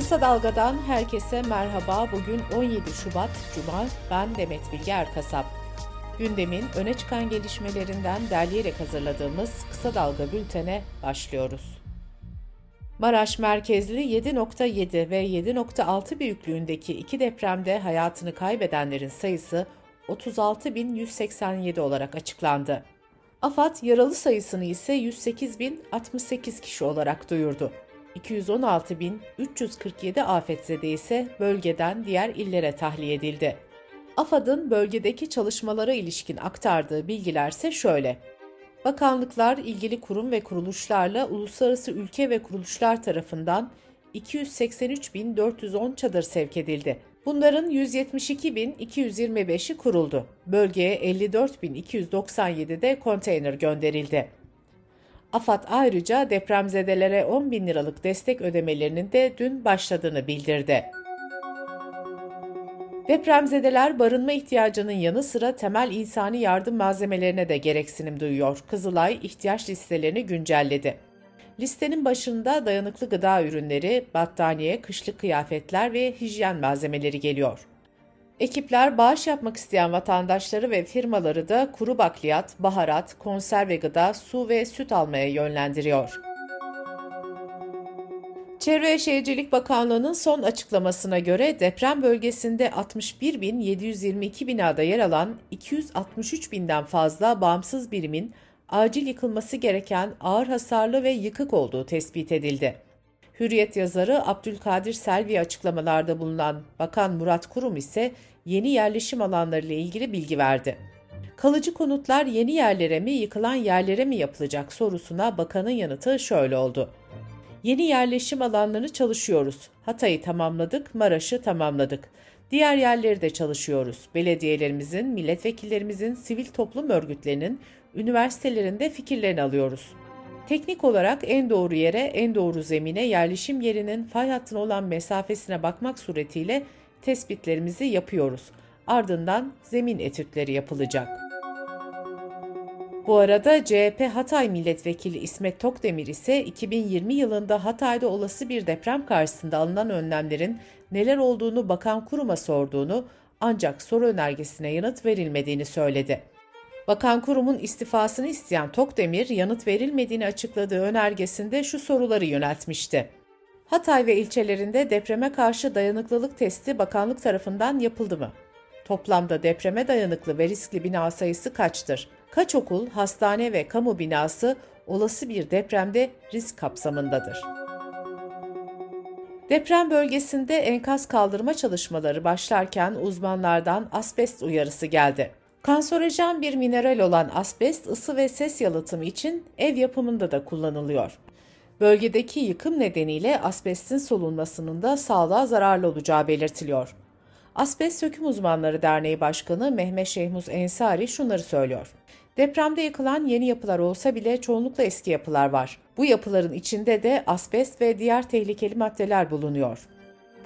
Kısa Dalga'dan herkese merhaba. Bugün 17 Şubat Cuma. Ben Demet Bilge Erkasap. Gündemin öne çıkan gelişmelerinden derleyerek hazırladığımız Kısa Dalga bültene başlıyoruz. Maraş merkezli 7.7 ve 7.6 büyüklüğündeki iki depremde hayatını kaybedenlerin sayısı 36.187 olarak açıklandı. AFAD yaralı sayısını ise 108.068 kişi olarak duyurdu. 216.347 afetzede ise bölgeden diğer illere tahliye edildi. AFAD'ın bölgedeki çalışmalara ilişkin aktardığı bilgilerse şöyle. Bakanlıklar ilgili kurum ve kuruluşlarla uluslararası ülke ve kuruluşlar tarafından 283.410 çadır sevk edildi. Bunların 172.225'i kuruldu. Bölgeye 54.297 de konteyner gönderildi. AFAD ayrıca depremzedelere 10 bin liralık destek ödemelerinin de dün başladığını bildirdi. Depremzedeler barınma ihtiyacının yanı sıra temel insani yardım malzemelerine de gereksinim duyuyor. Kızılay ihtiyaç listelerini güncelledi. Listenin başında dayanıklı gıda ürünleri, battaniye, kışlık kıyafetler ve hijyen malzemeleri geliyor. Ekipler bağış yapmak isteyen vatandaşları ve firmaları da kuru bakliyat, baharat, konserve gıda, su ve süt almaya yönlendiriyor. Çevre Şehircilik Bakanlığı'nın son açıklamasına göre deprem bölgesinde 61.722 binada yer alan 263 binden fazla bağımsız birimin acil yıkılması gereken ağır hasarlı ve yıkık olduğu tespit edildi. Hürriyet yazarı Abdülkadir Selvi açıklamalarda bulunan Bakan Murat Kurum ise yeni yerleşim alanları ile ilgili bilgi verdi. Kalıcı konutlar yeni yerlere mi yıkılan yerlere mi yapılacak sorusuna bakanın yanıtı şöyle oldu. Yeni yerleşim alanlarını çalışıyoruz. Hatay'ı tamamladık, Maraş'ı tamamladık. Diğer yerleri de çalışıyoruz. Belediyelerimizin, milletvekillerimizin, sivil toplum örgütlerinin, üniversitelerinde fikirlerini alıyoruz. Teknik olarak en doğru yere, en doğru zemine, yerleşim yerinin fay hattına olan mesafesine bakmak suretiyle tespitlerimizi yapıyoruz. Ardından zemin etütleri yapılacak. Bu arada CHP Hatay Milletvekili İsmet Tokdemir ise 2020 yılında Hatay'da olası bir deprem karşısında alınan önlemlerin neler olduğunu bakan kuruma sorduğunu ancak soru önergesine yanıt verilmediğini söyledi. Bakan kurumun istifasını isteyen Tokdemir yanıt verilmediğini açıkladığı önergesinde şu soruları yöneltmişti. Hatay ve ilçelerinde depreme karşı dayanıklılık testi bakanlık tarafından yapıldı mı? Toplamda depreme dayanıklı ve riskli bina sayısı kaçtır? Kaç okul, hastane ve kamu binası olası bir depremde risk kapsamındadır? Deprem bölgesinde enkaz kaldırma çalışmaları başlarken uzmanlardan asbest uyarısı geldi. Kanserojen bir mineral olan asbest ısı ve ses yalıtımı için ev yapımında da kullanılıyor. Bölgedeki yıkım nedeniyle asbestin solunmasının da sağlığa zararlı olacağı belirtiliyor. Asbest Söküm Uzmanları Derneği Başkanı Mehmet Şehmuz Ensari şunları söylüyor. Depremde yıkılan yeni yapılar olsa bile çoğunlukla eski yapılar var. Bu yapıların içinde de asbest ve diğer tehlikeli maddeler bulunuyor.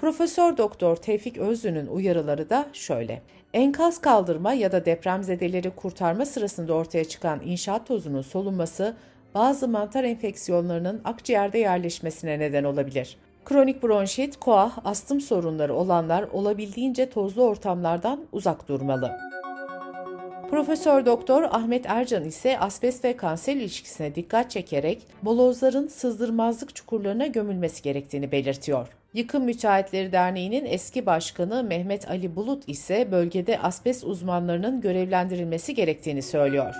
Profesör Doktor Tevfik Özlü'nün uyarıları da şöyle. Enkaz kaldırma ya da depremzedeleri kurtarma sırasında ortaya çıkan inşaat tozunun solunması bazı mantar enfeksiyonlarının akciğerde yerleşmesine neden olabilir. Kronik bronşit, koah, astım sorunları olanlar olabildiğince tozlu ortamlardan uzak durmalı. Profesör Doktor Ahmet Ercan ise asbest ve kanser ilişkisine dikkat çekerek molozların sızdırmazlık çukurlarına gömülmesi gerektiğini belirtiyor. Yıkım Müteahhitleri Derneği'nin eski başkanı Mehmet Ali Bulut ise bölgede asbest uzmanlarının görevlendirilmesi gerektiğini söylüyor.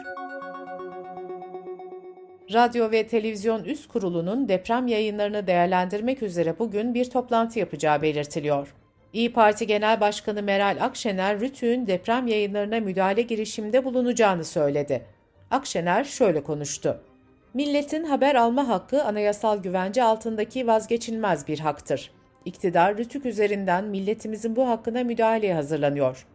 Radyo ve Televizyon Üst Kurulu'nun deprem yayınlarını değerlendirmek üzere bugün bir toplantı yapacağı belirtiliyor. İyi Parti Genel Başkanı Meral Akşener, Rütü'nün deprem yayınlarına müdahale girişiminde bulunacağını söyledi. Akşener şöyle konuştu. Milletin haber alma hakkı anayasal güvence altındaki vazgeçilmez bir haktır. İktidar Rütük üzerinden milletimizin bu hakkına müdahaleye hazırlanıyor.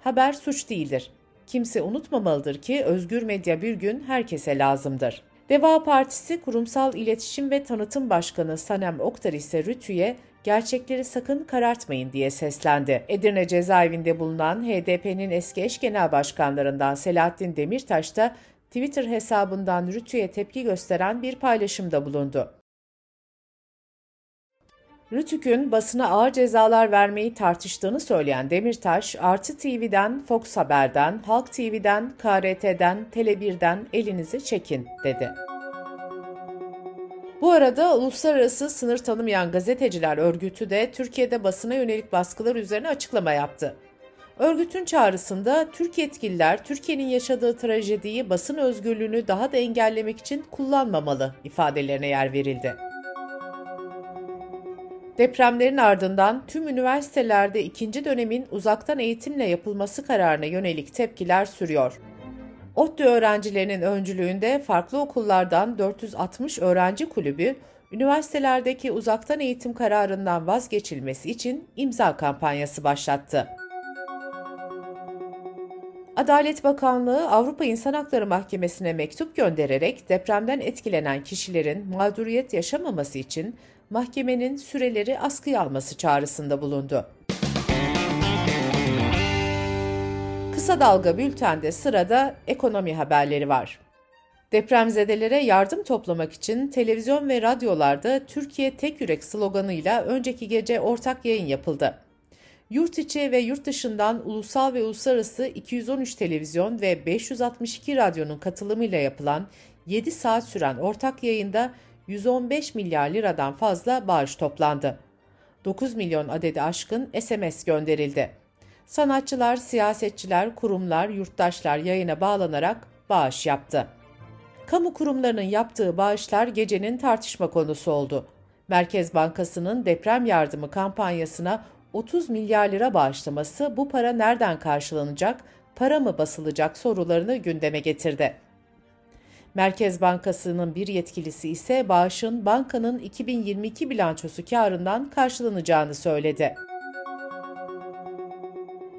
Haber suç değildir. Kimse unutmamalıdır ki özgür medya bir gün herkese lazımdır. Deva Partisi Kurumsal İletişim ve Tanıtım Başkanı Sanem Oktar ise Rütü'ye gerçekleri sakın karartmayın diye seslendi. Edirne cezaevinde bulunan HDP'nin eski eş genel başkanlarından Selahattin Demirtaş da Twitter hesabından Rütü'ye tepki gösteren bir paylaşımda bulundu. Rütük'ün basına ağır cezalar vermeyi tartıştığını söyleyen Demirtaş, Artı TV'den, Fox Haber'den, Halk TV'den, KRT'den, Tele1'den elinizi çekin dedi. Bu arada Uluslararası Sınır Tanımayan Gazeteciler Örgütü de Türkiye'de basına yönelik baskılar üzerine açıklama yaptı. Örgütün çağrısında Türk yetkililer Türkiye'nin yaşadığı trajediyi basın özgürlüğünü daha da engellemek için kullanmamalı ifadelerine yer verildi. Depremlerin ardından tüm üniversitelerde ikinci dönemin uzaktan eğitimle yapılması kararına yönelik tepkiler sürüyor. ODTÜ öğrencilerinin öncülüğünde farklı okullardan 460 öğrenci kulübü, üniversitelerdeki uzaktan eğitim kararından vazgeçilmesi için imza kampanyası başlattı. Adalet Bakanlığı Avrupa İnsan Hakları Mahkemesi'ne mektup göndererek depremden etkilenen kişilerin mağduriyet yaşamaması için mahkemenin süreleri askıya alması çağrısında bulundu. Kısa Dalga Bülten'de sırada ekonomi haberleri var. Depremzedelere yardım toplamak için televizyon ve radyolarda Türkiye Tek Yürek sloganıyla önceki gece ortak yayın yapıldı. Yurt içi ve yurt dışından ulusal ve uluslararası 213 televizyon ve 562 radyonun katılımıyla yapılan 7 saat süren ortak yayında 115 milyar liradan fazla bağış toplandı. 9 milyon adedi aşkın SMS gönderildi. Sanatçılar, siyasetçiler, kurumlar, yurttaşlar yayına bağlanarak bağış yaptı. Kamu kurumlarının yaptığı bağışlar gecenin tartışma konusu oldu. Merkez Bankası'nın deprem yardımı kampanyasına 30 milyar lira bağışlaması bu para nereden karşılanacak, para mı basılacak sorularını gündeme getirdi. Merkez Bankası'nın bir yetkilisi ise bağışın bankanın 2022 bilançosu karından karşılanacağını söyledi.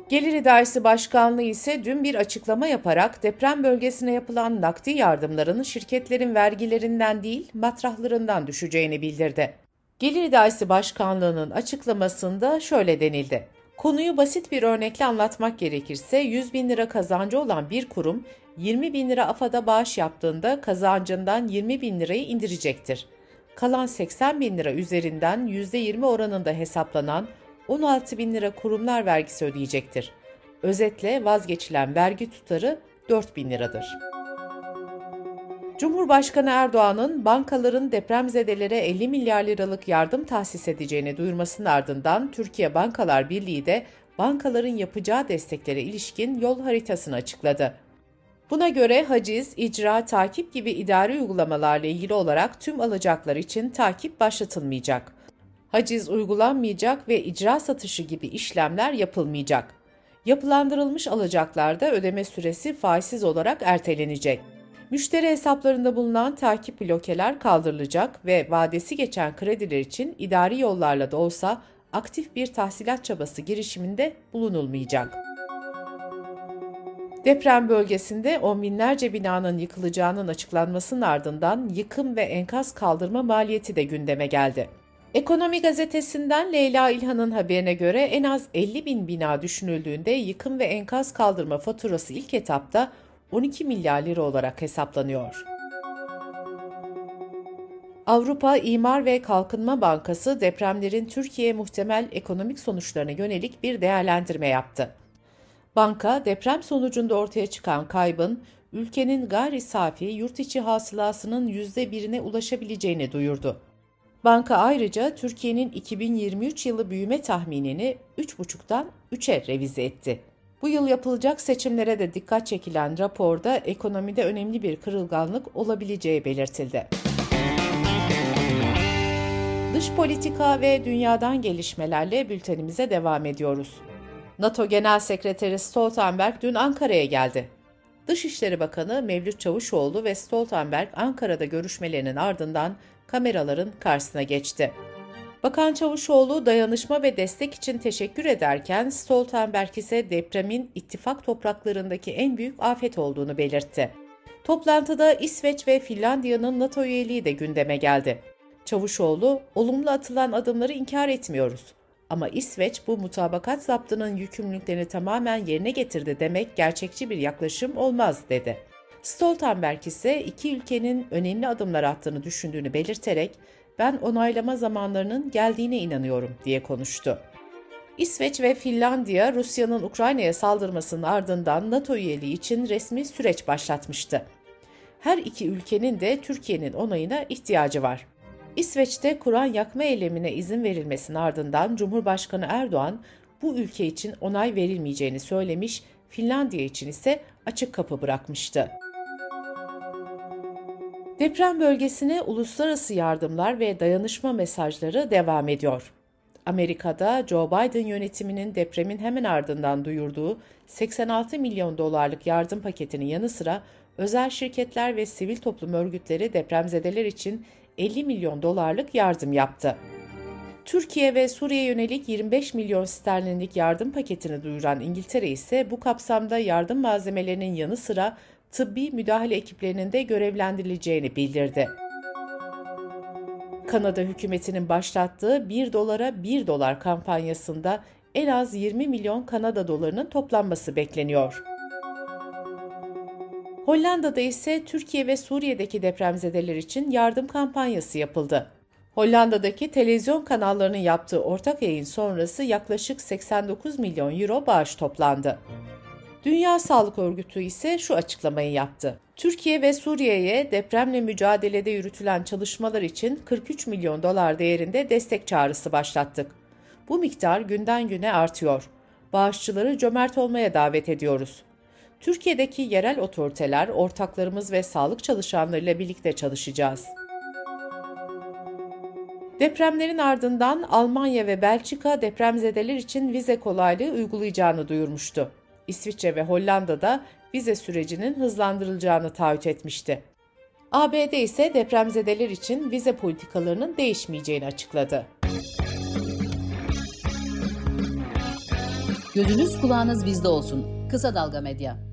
Gelir İdaresi Başkanlığı ise dün bir açıklama yaparak deprem bölgesine yapılan nakdi yardımların şirketlerin vergilerinden değil matrahlarından düşeceğini bildirdi. Gelir İdaresi Başkanlığı'nın açıklamasında şöyle denildi. Konuyu basit bir örnekle anlatmak gerekirse 100 bin lira kazancı olan bir kurum 20 bin lira AFAD'a bağış yaptığında kazancından 20 bin lirayı indirecektir. Kalan 80 bin lira üzerinden %20 oranında hesaplanan 16 bin lira kurumlar vergisi ödeyecektir. Özetle vazgeçilen vergi tutarı 4 bin liradır. Cumhurbaşkanı Erdoğan'ın bankaların depremzedelere 50 milyar liralık yardım tahsis edeceğini duyurmasının ardından Türkiye Bankalar Birliği de bankaların yapacağı desteklere ilişkin yol haritasını açıkladı. Buna göre haciz, icra, takip gibi idari uygulamalarla ilgili olarak tüm alacaklar için takip başlatılmayacak. Haciz uygulanmayacak ve icra satışı gibi işlemler yapılmayacak. Yapılandırılmış alacaklarda ödeme süresi faizsiz olarak ertelenecek. Müşteri hesaplarında bulunan takip blokeler kaldırılacak ve vadesi geçen krediler için idari yollarla da olsa aktif bir tahsilat çabası girişiminde bulunulmayacak. Deprem bölgesinde on binlerce binanın yıkılacağının açıklanmasının ardından yıkım ve enkaz kaldırma maliyeti de gündeme geldi. Ekonomi gazetesinden Leyla İlhan'ın haberine göre en az 50 bin bina düşünüldüğünde yıkım ve enkaz kaldırma faturası ilk etapta 12 milyar lira olarak hesaplanıyor. Avrupa İmar ve Kalkınma Bankası depremlerin Türkiye muhtemel ekonomik sonuçlarına yönelik bir değerlendirme yaptı. Banka, deprem sonucunda ortaya çıkan kaybın ülkenin gayri safi yurt içi hasılasının %1'ine ulaşabileceğini duyurdu. Banka ayrıca Türkiye'nin 2023 yılı büyüme tahminini 3,5'tan 3'e revize etti. Bu yıl yapılacak seçimlere de dikkat çekilen raporda ekonomide önemli bir kırılganlık olabileceği belirtildi. Dış politika ve dünyadan gelişmelerle bültenimize devam ediyoruz. NATO Genel Sekreteri Stoltenberg dün Ankara'ya geldi. Dışişleri Bakanı Mevlüt Çavuşoğlu ve Stoltenberg Ankara'da görüşmelerinin ardından kameraların karşısına geçti. Bakan Çavuşoğlu dayanışma ve destek için teşekkür ederken Stoltenberg ise depremin ittifak topraklarındaki en büyük afet olduğunu belirtti. Toplantıda İsveç ve Finlandiya'nın NATO üyeliği de gündeme geldi. Çavuşoğlu, olumlu atılan adımları inkar etmiyoruz. Ama İsveç bu mutabakat zaptının yükümlülüklerini tamamen yerine getirdi demek gerçekçi bir yaklaşım olmaz dedi. Stoltenberg ise iki ülkenin önemli adımlar attığını düşündüğünü belirterek ben onaylama zamanlarının geldiğine inanıyorum diye konuştu. İsveç ve Finlandiya Rusya'nın Ukrayna'ya saldırmasının ardından NATO üyeliği için resmi süreç başlatmıştı. Her iki ülkenin de Türkiye'nin onayına ihtiyacı var. İsveç'te Kur'an yakma eylemine izin verilmesinin ardından Cumhurbaşkanı Erdoğan bu ülke için onay verilmeyeceğini söylemiş, Finlandiya için ise açık kapı bırakmıştı. Deprem bölgesine uluslararası yardımlar ve dayanışma mesajları devam ediyor. Amerika'da Joe Biden yönetiminin depremin hemen ardından duyurduğu 86 milyon dolarlık yardım paketinin yanı sıra özel şirketler ve sivil toplum örgütleri depremzedeler için 50 milyon dolarlık yardım yaptı. Türkiye ve Suriye yönelik 25 milyon sterlinlik yardım paketini duyuran İngiltere ise bu kapsamda yardım malzemelerinin yanı sıra tıbbi müdahale ekiplerinin de görevlendirileceğini bildirdi. Kanada hükümetinin başlattığı 1 dolara 1 dolar kampanyasında en az 20 milyon Kanada dolarının toplanması bekleniyor. Hollanda'da ise Türkiye ve Suriye'deki depremzedeler için yardım kampanyası yapıldı. Hollanda'daki televizyon kanallarının yaptığı ortak yayın sonrası yaklaşık 89 milyon euro bağış toplandı. Dünya Sağlık Örgütü ise şu açıklamayı yaptı. Türkiye ve Suriye'ye depremle mücadelede yürütülen çalışmalar için 43 milyon dolar değerinde destek çağrısı başlattık. Bu miktar günden güne artıyor. Bağışçıları cömert olmaya davet ediyoruz. Türkiye'deki yerel otoriteler, ortaklarımız ve sağlık çalışanlarıyla birlikte çalışacağız. Depremlerin ardından Almanya ve Belçika depremzedeler için vize kolaylığı uygulayacağını duyurmuştu. İsviçre ve Hollanda'da vize sürecinin hızlandırılacağını taahhüt etmişti. ABD ise depremzedeler için vize politikalarının değişmeyeceğini açıkladı. Gözünüz kulağınız bizde olsun. Kısa Dalga Medya.